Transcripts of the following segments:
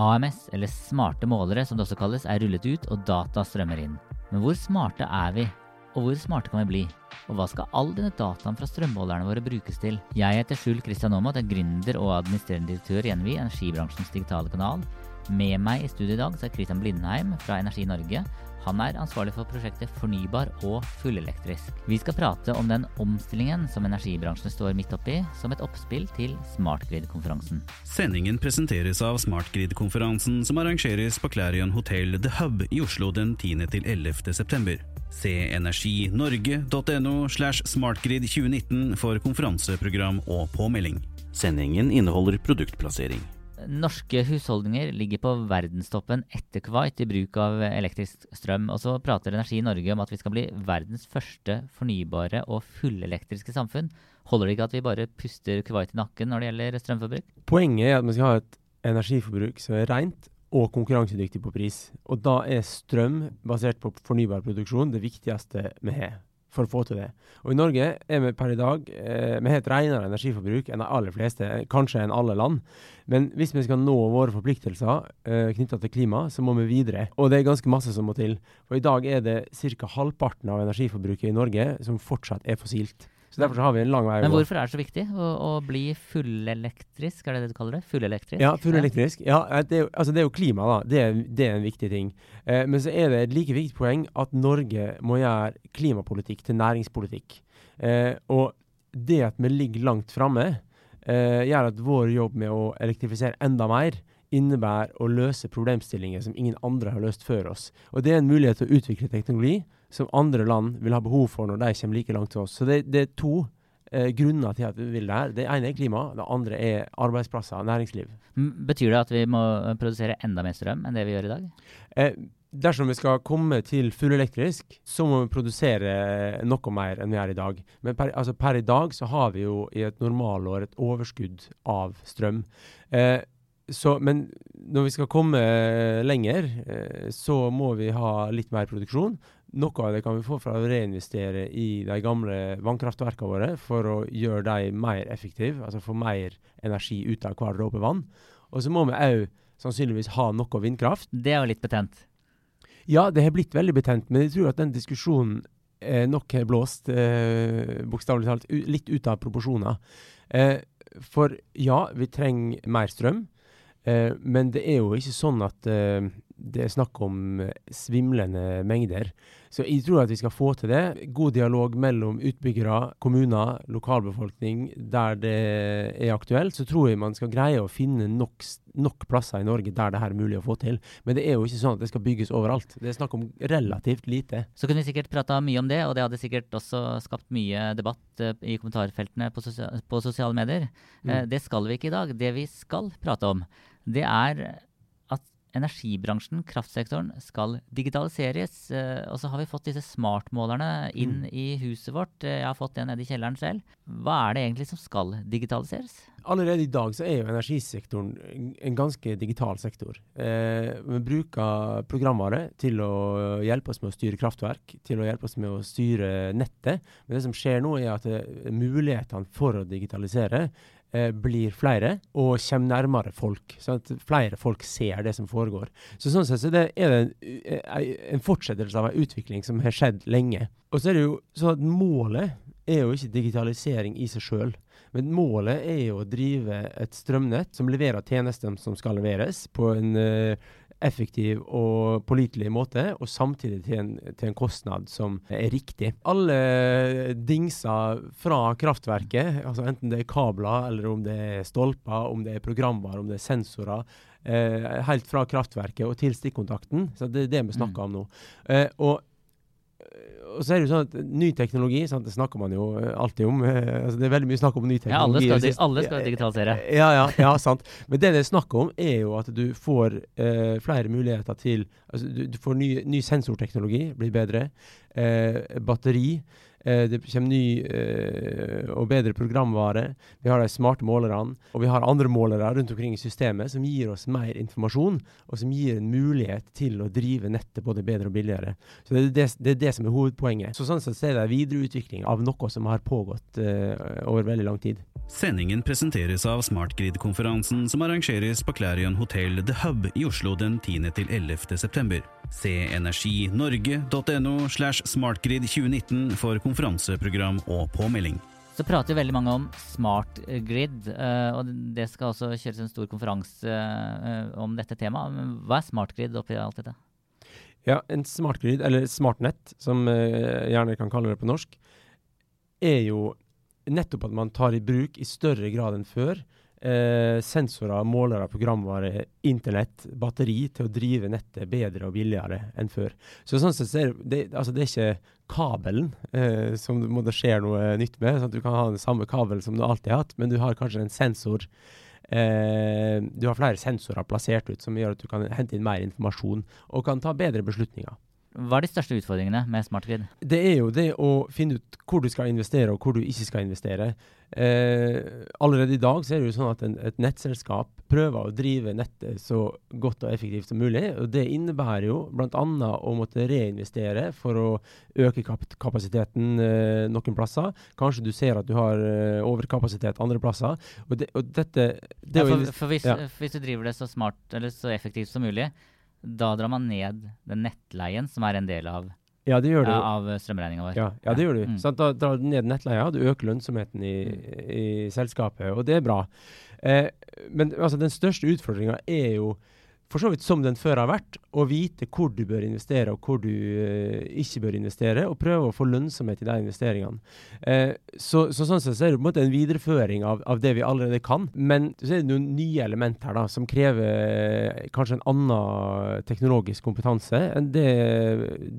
AMS, eller smarte målere som det også kalles, er rullet ut, og data strømmer inn. Men hvor smarte er vi? Og hvor smarte kan vi bli? Og hva skal all denne dataen fra strømmålerne våre brukes til? Jeg heter Skjul Kristian Aamodt, er gründer og administrerende direktør i NVI, energibransjens digitale kanal. Med meg i studio i dag så er Christian Blindheim fra Energi Norge. Han er ansvarlig for prosjektet Fornybar og fullelektrisk. Vi skal prate om den omstillingen som energibransjen står midt oppi, som et oppspill til SmartGrid-konferansen. Sendingen presenteres av SmartGrid-konferansen som arrangeres på Clarion Hotel The Hub i Oslo den 10. til 11. september. Se energinorge.no slash smartgrid2019 for konferanseprogram og påmelding. Sendingen inneholder produktplassering. Norske husholdninger ligger på verdenstoppen etter Kuwait i bruk av elektrisk strøm. Og så prater Energi Norge om at vi skal bli verdens første fornybare og fullelektriske samfunn. Holder det ikke at vi bare puster Kuwait i nakken når det gjelder strømforbruk? Poenget er at vi skal ha et energiforbruk som er rent og konkurransedyktig på pris. Og da er strøm basert på fornybar produksjon det viktigste vi har for å få til det. Og I Norge er vi per i dag eh, vi har et renere energiforbruk enn de aller fleste, kanskje enn alle land. Men hvis vi skal nå våre forpliktelser eh, knytta til klima, så må vi videre. Og det er ganske masse som må til. For i dag er det ca. halvparten av energiforbruket i Norge som fortsatt er fossilt. Så Derfor så har vi en lang vei å gå. Men hvorfor er det så viktig å, å bli fullelektrisk, er det det du kaller det? Fullelektrisk? Ja, fullelektrisk. Ja, det, er altså det er jo klima, da. Det er, det er en viktig ting. Eh, men så er det et like viktig poeng at Norge må gjøre klimapolitikk til næringspolitikk. Eh, og det at vi ligger langt framme, eh, gjør at vår jobb med å elektrifisere enda mer innebærer å løse problemstillinger som ingen andre har løst før oss. Og det er en mulighet til å utvikle teknologi som andre land vil ha behov for når de kommer like langt til oss. Så det, det er to eh, grunner til at vi vil det her. Det ene er klima, det andre er arbeidsplasser, næringsliv. Betyr det at vi må produsere enda mer strøm enn det vi gjør i dag? Eh, dersom vi skal komme til fullelektrisk, så må vi produsere noe mer enn vi gjør i dag. Men per, altså per i dag så har vi jo i et normalår et overskudd av strøm. Eh, så, men når vi skal komme lenger, eh, så må vi ha litt mer produksjon. Noe av det kan vi få fra å reinvestere i de gamle vannkraftverkene våre for å gjøre dem mer effektive, altså få mer energi ut av hver dråpe vann. Og så må vi òg sannsynligvis ha noe vindkraft. Det er jo litt betent? Ja, det har blitt veldig betent, men jeg tror at den diskusjonen eh, nok har blåst, eh, bokstavelig talt, litt ut av proporsjoner. Eh, for ja, vi trenger mer strøm. Eh, men det er jo ikke sånn at eh, det er snakk om eh, svimlende mengder. Så jeg tror at vi skal få til det. God dialog mellom utbyggere, kommuner, lokalbefolkning der det er aktuelt. Så tror jeg man skal greie å finne nok, nok plasser i Norge der det her er mulig å få til. Men det er jo ikke sånn at det skal bygges overalt. Det er snakk om relativt lite. Så kunne vi sikkert prata mye om det, og det hadde sikkert også skapt mye debatt i kommentarfeltene på, sosiale, på sosiale medier. Mm. Det skal vi ikke i dag. Det vi skal prate om, det er energibransjen, kraftsektoren, skal digitaliseres. Eh, og så har vi fått disse smartmålerne inn mm. i huset vårt. Eh, jeg har fått det nede i kjelleren selv. Hva er det egentlig som skal digitaliseres? Allerede i dag så er jo energisektoren en ganske digital sektor. Eh, vi bruker programvare til å hjelpe oss med å styre kraftverk, til å hjelpe oss med å styre nettet. Men det som skjer nå, er at mulighetene for å digitalisere blir flere og kommer nærmere folk. sånn at flere folk ser det som foregår. Så Sånn sett så det er det en, eh, en fortsettelse av en utvikling som har skjedd lenge. Og så er det jo sånn at Målet er jo ikke digitalisering i seg sjøl. Men målet er jo å drive et strømnett som leverer tjenester som skal leveres, på en uh, effektiv og pålitelig måte, og samtidig til en, til en, kostnad som er riktig. Alle dingser fra kraftverket, altså enten det er kabler, eller om det er stolper, om det er programvare, om det er sensorer, eh, helt fra kraftverket og til stikkontakten. Så det er det vi snakker om nå. Eh, og og så er det jo sånn at Ny teknologi sant, det snakker man jo eh, alltid om. Eh, altså det er veldig mye snakk om ny teknologi. Ja, alle skal, alle skal digitalisere. Ja, ja, ja, sant. Men det det er snakk om, er jo at du får eh, flere muligheter til altså Du, du får ny, ny sensorteknologi, blir bedre. Eh, batteri. Eh, det kommer ny eh, og bedre programvare. Vi har de smarte målerne. Og vi har andre målere rundt omkring i systemet som gir oss mer informasjon, og som gir en mulighet til å drive nettet både bedre og billigere. Så Det er det, det, er det som er hovedpoenget. Så Sånn sett er det videreutvikling av noe som har pågått eh, over veldig lang tid. Sendingen presenteres av Smartgrid-konferansen som arrangeres på Clarion Hotel The Hub i Oslo den 10. til 11. september. Se energinorge.no slash smartgrid2019 for konferanseprogram og påmelding. Så prater veldig mange om smart grid, eh, og det skal også kjøres en stor konferanse eh, om dette temaet. Hva er smart grid oppi alt dette? Ja, en smart grid, eller smartnett, som eh, gjerne kan kalle det på norsk, er jo nettopp at man tar i bruk i større grad enn før eh, sensorer, målere, programvare, internett, batteri til å drive nettet bedre og billigere enn før. Så sånn sett er det, altså det er ikke kabelen eh, som må det skjer noe nytt med. sånn at Du kan ha den samme kabelen som du alltid har hatt, men du har kanskje en sensor Eh, du har flere sensorer plassert ut som gjør at du kan hente inn mer informasjon og kan ta bedre beslutninger. Hva er de største utfordringene med smart grid? Det er jo det å finne ut hvor du skal investere og hvor du ikke skal investere. Eh, allerede i dag så er det jo sånn at en, et nettselskap prøver å drive nettet så godt og effektivt som mulig. og Det innebærer jo bl.a. å måtte reinvestere for å øke kap kapasiteten eh, noen plasser. Kanskje du ser at du har eh, overkapasitet andre plasser. Og, det, og dette det ja, for, for hvis, ja. hvis, du driver det så smart eller så effektivt som mulig, da drar man ned den nettleien som er en del av, ja, det gjør du. av strømregninga vår. Ja, ja, det gjør du. Mm. Sånn, da drar du ned nettleia, du øker lønnsomheten i, mm. i selskapet, og det er bra. Eh, men altså, den største utfordringa er jo for så vidt som den før har vært, å vite hvor du bør investere og hvor du uh, ikke bør investere, og prøve å få lønnsomhet i de investeringene. Uh, så, så, sånn sett så er det på en måte en videreføring av, av, det vi allerede kan, men så er det noen nye elementer her da, som krever uh, kanskje en annen teknologisk kompetanse enn det,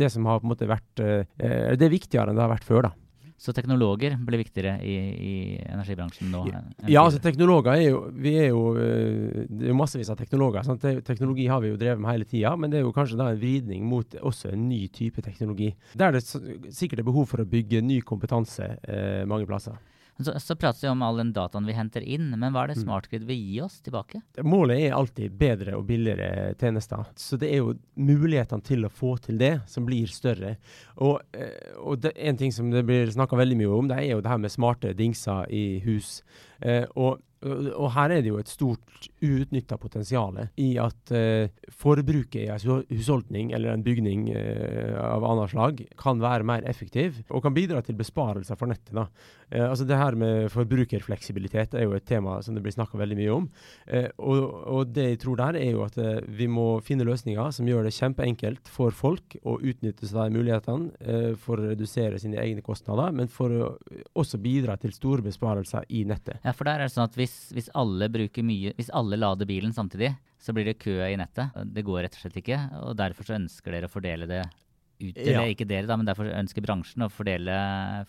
det som har på en måte vært Det er viktigere enn det har vært før. da. Så teknologer blir viktigere i, i energibransjen nå? Ja, altså teknologer er jo Vi er jo eh, Det er jo massevis av teknologer. Sant? teknologi har vi jo drevet med hele tida, men det er jo kanskje da en vridning mot også en ny type teknologi. Der det sikkert er behov for å bygge ny kompetanse eh, mange plasser. Så, så prates det om all den dataen vi henter inn, men hva er det mm. SmartGrid vil gi oss tilbake? Målet er alltid bedre og billigere tjenester. Så det er jo mulighetene til å få til det som blir større. Og, eh, og det, en ting som det blir snakka veldig mye om, det er jo det her med smarte dingser i hus. Eh, og og her er det jo et stort uutnytta potensial i at uh, forbruket i en husholdning eller en bygning uh, av annet slag kan være mer effektiv og kan bidra til besparelser for nettet. da. Uh, altså Det her med forbrukerfleksibilitet er jo et tema som det blir snakka veldig mye om. Og, og, det jeg tror der er jo at vi må finne løsninger som gjør det kjempeenkelt for folk å utnytte seg av mulighetene for å redusere sine egne kostnader, men for å også bidra til store besparelser i nettet. Ja, for der er det sånn at hvis hvis, hvis, alle bruker mye Hvis alle lader bilen samtidig, så blir det kø i nettet. Det går rett og slett ikke. Og derfor så ønsker dere å fordele det ut. Ja. Ikke dere, da, men derfor ønsker bransjen å fordele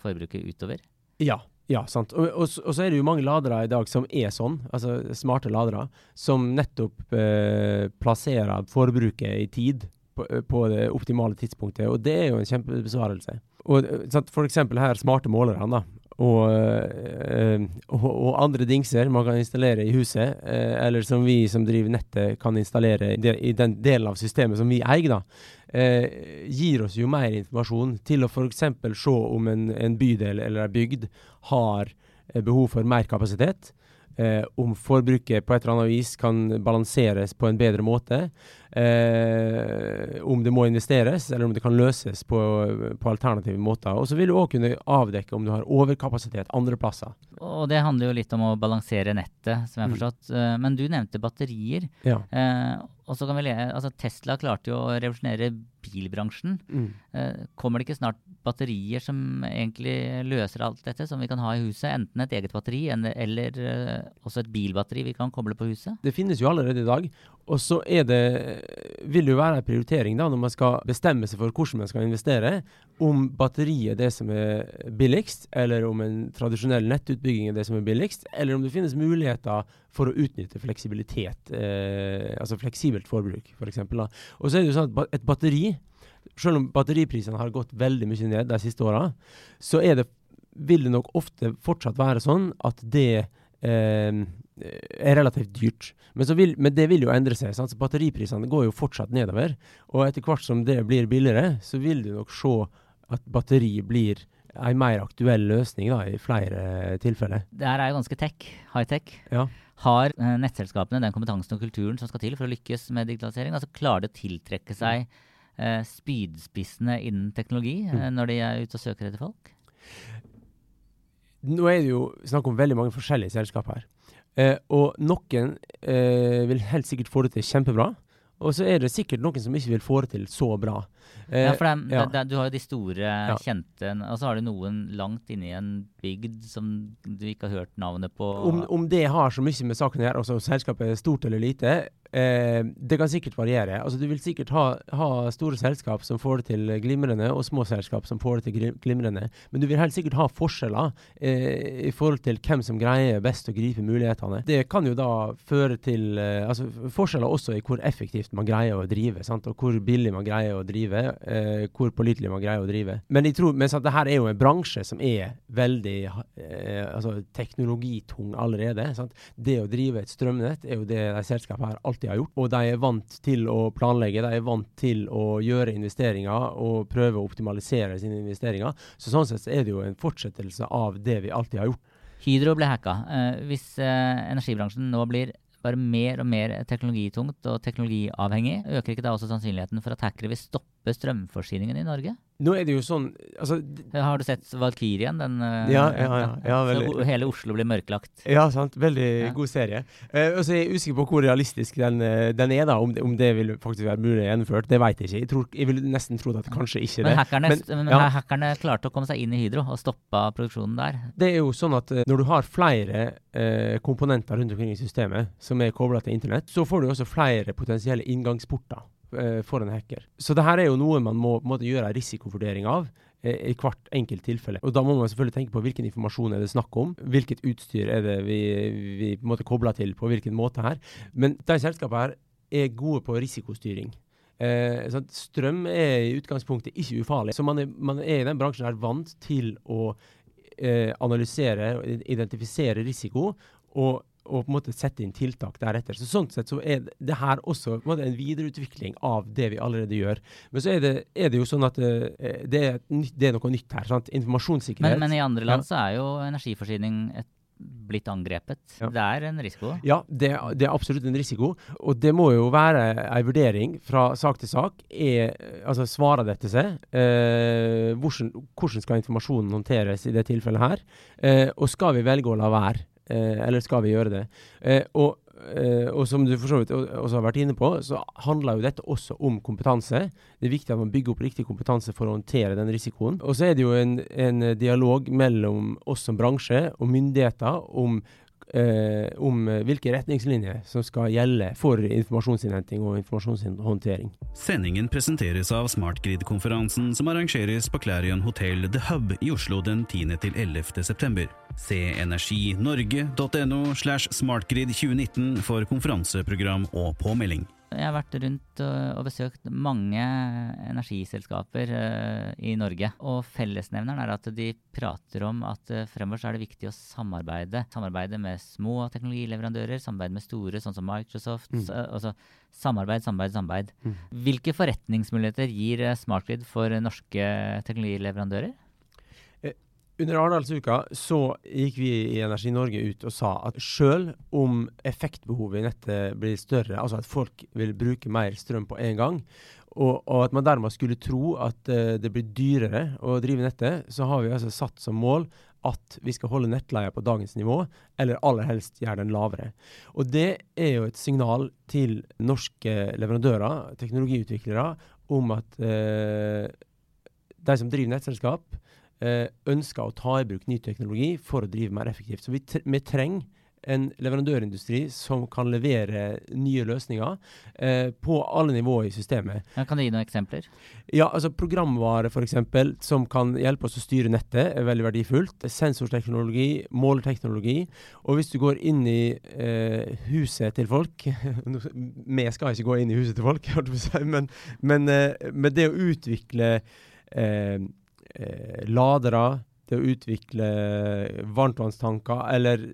forbruket utover. Ja. Ja, sant. Og, og, og, så er det jo mange ladere i dag som er sånn, altså smarte ladere, som nettopp eh, plasserer forbruket i tid på, på, det optimale tidspunktet. Og det er jo en kjempebesvarelse. Og sant, For eksempel her smarte målerne, da, og, øh, og, og, andre dingser man kan installere i huset, øh, eller som vi som driver nettet kan installere i, de, i den delen av systemet som vi eier, da, gir oss jo mer informasjon til å f.eks. se om en, en, bydel eller en bygd har behov for mer kapasitet. Om forbruket på et eller annet vis kan balanseres på en bedre måte. Eh, om det må investeres, eller om det kan løses på, på alternative måter. Og så vil du òg kunne avdekke om du har overkapasitet andre plasser. Og det handler jo litt om å balansere nettet, som jeg har mm. forstått. Mm. Men du nevnte batterier. Ja. Eh, og så kan vi le, altså Tesla klarte jo å revolusjonere bilbransjen. Mm. Eh, kommer det ikke snart batterier som egentlig løser alt dette, som vi kan ha i huset? Enten et eget batteri eller, uh, også et bilbatteri vi kan koble på huset? Det finnes jo allerede i dag. Og så er det vil det jo være en prioritering da, når man skal bestemme seg for hvordan man skal investere, om batteriet er det som er billigst, eller om en tradisjonell nettutbygging er det som er billigst, eller om det finnes muligheter for å utnytte fleksibilitet, eh, altså fleksibelt forbruk. For og så er det jo sånn at et batteri selv om batteriprisene har gått veldig mye ned de siste åra, så det, vil det nok ofte fortsatt være sånn at det eh, er relativt dyrt. Men, vil, men, det vil jo endre seg. Sant? Så batteriprisene går jo fortsatt nedover. Og etter hvert som det blir billigere, så vil du nok se at batteri blir en mer aktuell løsning da, i flere tilfeller. Det her er jo ganske tech, high-tech. Ja. Har eh, nettselskapene den kompetansen og kulturen som skal til for å lykkes med digitalisering? Altså Klarer de å tiltrekke seg eh, spydspissene innen teknologi eh, mm. når de er ute og søker etter folk? Nå er det jo snakk om veldig mange forskjellige selskap her. Eh, og noen eh, vil helt sikkert få det til kjempebra. Og så er det sikkert noen som ikke vil få det til så bra. Eh, ja, for det, ja. Det, du har jo de store, ja. kjente, og så har du noen langt inne i en bygd som du ikke har hørt navnet på. Om, om det har så mye med saken å gjøre, altså selskapet er stort eller lite, Eh, det kan sikkert variere. Altså, du vil sikkert ha, ha, store selskap som får det til glimrende, og små selskap som får det til glimrende. Men du vil helt sikkert ha forskjeller eh, i forhold til hvem som greier best å gripe mulighetene. Det kan jo da føre til eh, altså, forskjeller også i hvor effektivt man greier å drive, sant? og hvor billig man greier å drive, eh, hvor pålitelig man greier å drive. Men jeg tror, mens at det her er jo en bransje som er veldig eh, altså, teknologitung allerede. Sant? Det å drive et strømnett er jo det de selskapene her alltid alltid har gjort. Og de er vant til å planlegge, de er vant til å gjøre investeringer og prøve å optimalisere sine investeringer. Så sånn sett er det jo en fortsettelse av det vi alltid har gjort. Hydro ble hacka. Eh, hvis eh, energibransjen nå blir bare mer og mer teknologitungt og teknologiavhengig, øker ikke da også sannsynligheten for at hackere vil stoppe strømforsyningen i Norge? Nå er det jo sånn altså, Har du sett Valkyrien? Den, eh, ja, ja, ja, ja veldig, hele Oslo blir mørklagt. Ja, sant. Veldig god serie. Uh, og så er jeg usikker på hvor realistisk den, uh, den er, da. Om det, om det, vil faktisk være mulig gjennomført. Det vet jeg ikke. Jeg, tror, jeg vil nesten tro at kanskje ikke men hackerne, det. Men, ja. hackerne klarte å komme seg inn i Hydro og stoppa produksjonen der. Det er jo sånn at uh, når du har flere komponenter rundt omkring i systemet som er kobla til internett, så får du også flere potensielle inngangsporter. Eh, for en hacker. Så det her er jo noe man må måtte gjøre en risikovurdering av eh, i hvert enkelt tilfelle. Og Da må man selvfølgelig tenke på hvilken informasjon er det snakk om. Hvilket utstyr er det vi, vi måtte koble til på hvilken måte her. Men de selskapene her er gode på risikostyring. Eh, sånn, strøm er i utgangspunktet ikke ufarlig. Så man er, man er i den bransjen her vant til å eh, analysere og identifisere risiko. Og og på en måte sette inn tiltak deretter. Så Sånn sett så er det her også en, måte, en videreutvikling av det vi allerede gjør. Men så er det, er det jo sånn at uh, det, er det, er noe nytt her. sant? Informasjonssikkerhet. Men, men i andre land ja. så er jo energiforsyning et blitt angrepet. Ja. Det er en risiko? Ja, det, det, er absolutt en risiko. Og det må jo være en vurdering fra sak til sak. Er, altså Svarer dette seg? Eh, hvordan, hvordan, skal informasjonen håndteres i det tilfellet her? Eh, og skal vi velge å la være? Eh, eller skal vi gjøre det? Eh, og, eh, og, som du for så vidt også har vært inne på, så handler jo dette også om kompetanse. Det er viktig at man bygger opp riktig kompetanse for å håndtere den risikoen. Og så er det jo en, en dialog mellom oss som bransje og myndigheter om eh, om eh, hvilke retningslinjer som skal gjelde for informasjonsinnhenting og informasjonshåndtering. Sendingen presenteres av Smartgrid-konferansen som arrangeres på Clarion Hotel The Hub i Oslo den 10. til 11. september. Se energinorge.no slash smartgrid 2019 for konferanseprogram og påmelding. Jeg har vært rundt og besøkt mange energiselskaper uh, i Norge. Og fellesnevneren er at de prater om at uh, fremover så er det viktig å samarbeide. Samarbeide med små teknologileverandører, samarbeide med store, sånn som Microsoft. Mm. Så, altså samarbeid, samarbeid, samarbeid. Mm. Hvilke forretningsmuligheter gir Smartgrid for norske teknologileverandører? Under Arendalsuka så gikk vi i Energi Norge ut og sa at selv om effektbehovet i nettet blir større, altså at folk vil bruke mer strøm på en gang, og, og at man dermed skulle tro at uh, det blir dyrere å drive nettet, så har vi altså satt som mål at vi skal holde nettleia på dagens nivå, eller aller helst gjøre den lavere. Og Det er jo et signal til norske leverandører, teknologiutviklere, om at uh, de som driver nettselskap, ønsker å ta i bruk ny teknologi for å drive mer effektivt. Så vi, vi trenger en leverandørindustri som kan levere nye løsninger eh, på alle nivåer i systemet. Ja, kan du gi noen eksempler? Ja, altså Programvare f.eks. som kan hjelpe oss å styre nettet, er veldig verdifullt. Sensorteknologi, måleteknologi. Og hvis du går inn i eh, huset til folk Vi skal ikke gå inn i huset til folk, men, men, eh, men det å utvikle eh, eh, ladere til å utvikle varmtvannstanker eller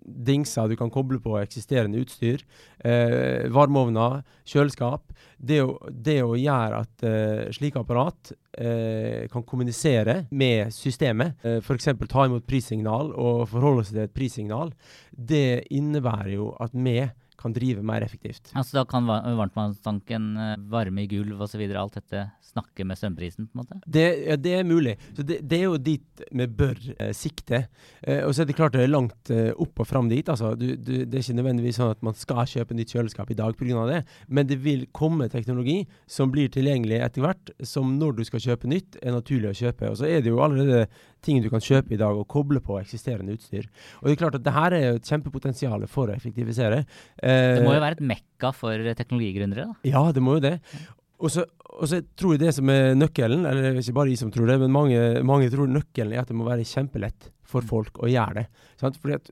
dingser du kan koble på eksisterende utstyr. Eh, varmeovner, kjøleskap. Det å, det å gjøre at eh, slike apparat eh, kan kommunisere med systemet, eh, f.eks. ta imot prissignal og forholde seg til et prissignal, det innebærer jo at vi kan drive mer effektivt. Altså Da kan varmtvannstanken, eh, varme i gulv osv. alt dette snakke med strømprisen? på en måte? Det, ja, det er mulig. Så det, det, er jo dit vi bør eh, sikte. Eh, og så er det klart det er langt eh, opp og fram dit. altså. Du, du, det er ikke nødvendigvis sånn at man skal kjøpe nytt kjøleskap i dag pga. det, men det vil komme teknologi som blir tilgjengelig etter hvert, som når du skal kjøpe nytt, er naturlig å kjøpe. Og så er det jo allerede ting du kan kjøpe i dag og koble på eksisterende utstyr. Og det er klart at det her er jo et kjempepotensial for å effektivisere. Eh, det må jo være et mekka for teknologigründere? da? Ja, det må jo det. Og så og så tror jeg det som er nøkkelen, eller ikke bare jeg som tror det, men mange, mange tror nøkkelen er at det må være kjempelett for mm. folk å gjøre det. Sant? Fordi at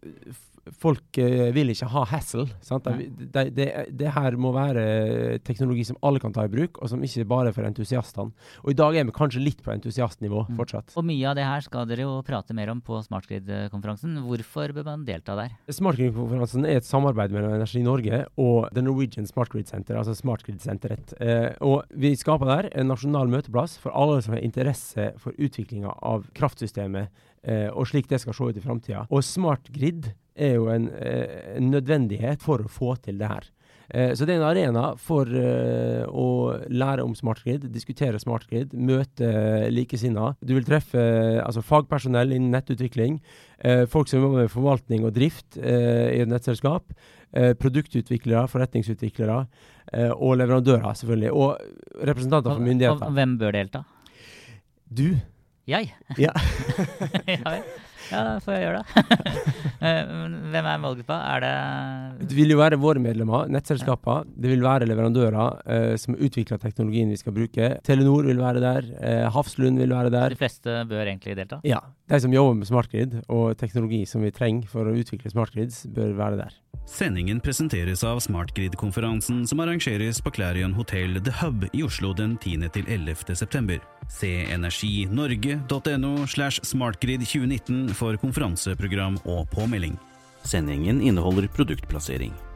folk uh, vil ikke ha hassle. Det, det, det, her må være teknologi som alle kan ta i bruk, og som ikke bare er for entusiastene. Og i dag er vi kanskje litt på entusiastnivå mm. fortsatt. Og mye av det her skal dere jo prate mer om på SmartGrid-konferansen. Hvorfor bør man delta der? SmartGrid-konferansen er et samarbeid mellom Energi Norge og The Norwegian Smart Grid Center, altså SmartGrid-senteret. Uh, og vi skaper der en nasjonal møteplass for alle som har interesse for utviklinga av kraftsystemet, uh, og slik det skal se ut i framtida. Og SmartGrid er jo en, eh, en nødvendighet for å få til det her. Eh, så det er en arena for uh, å lære om smartgrid, diskutere smartgrid, møte likesinnede. Du vil treffe altså, fagpersonell innen nettutvikling, folk som jobber med forvaltning og drift i et nettselskap, produktutviklere, forretningsutviklere og leverandører, selvfølgelig. Og representanter for myndigheter. Og hvem bør delta? Du. Jeg? Ja. ja da får jeg gjøre det. Eh, hvem er målgruppa? Er det Det vil jo være våre medlemmer, nettselskaper. Det vil være leverandører eh, som utvikler teknologien vi skal bruke. Telenor vil være der. Eh, Hafslund vil være der. De fleste bør egentlig delta? Ja. De som jobber med smartgrid og teknologi som vi trenger for å utvikle smartgrids, bør være der. Sendingen presenteres av Smartgrid-konferansen som arrangeres på Clarion Hotel The Hub i Oslo den 10. til 11. september. Se energinorge.no slash smartgrid2019 for konferanseprogram og påmelding. Sendingen inneholder produktplassering.